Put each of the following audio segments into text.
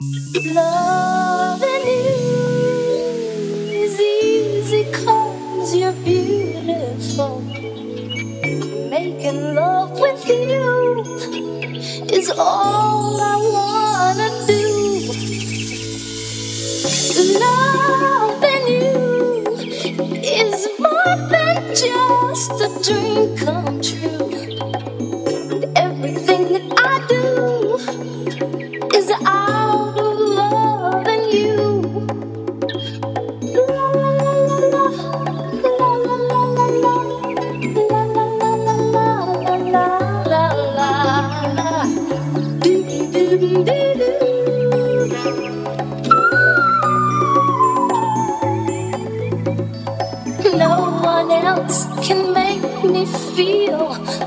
Loving you is easy cause you're beautiful. Making love with you is all I wanna do. Loving you is more than just a dream come true. And everything that I do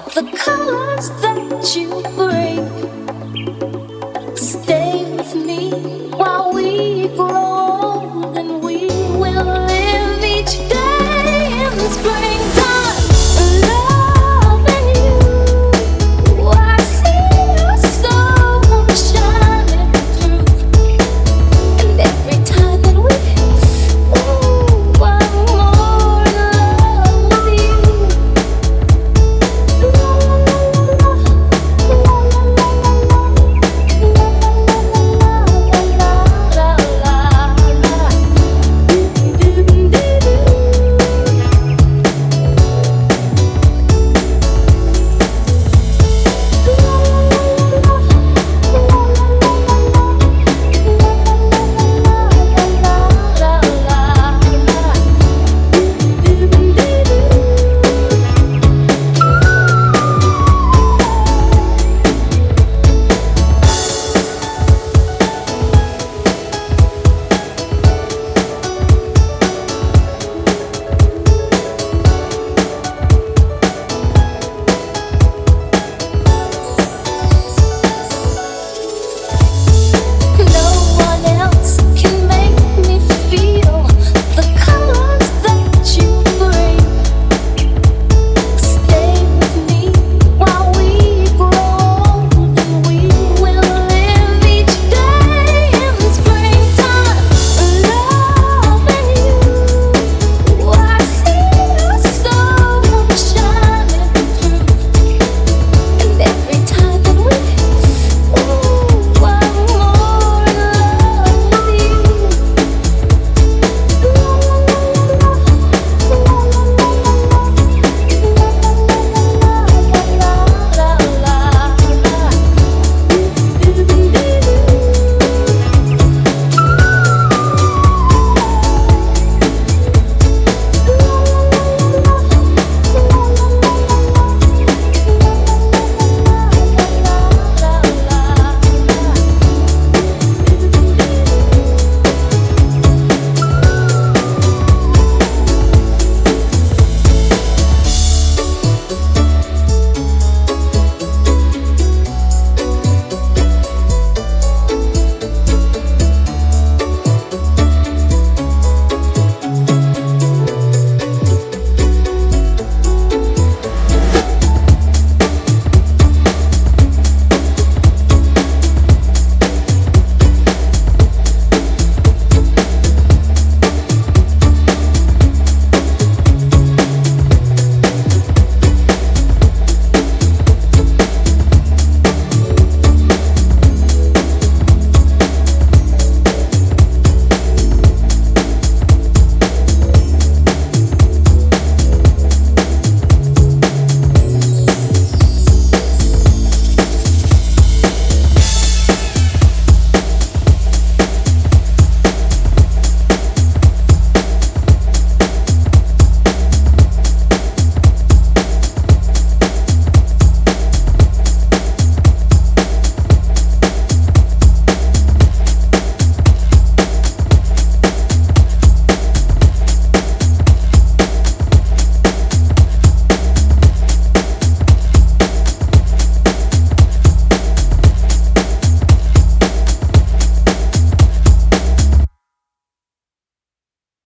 the colors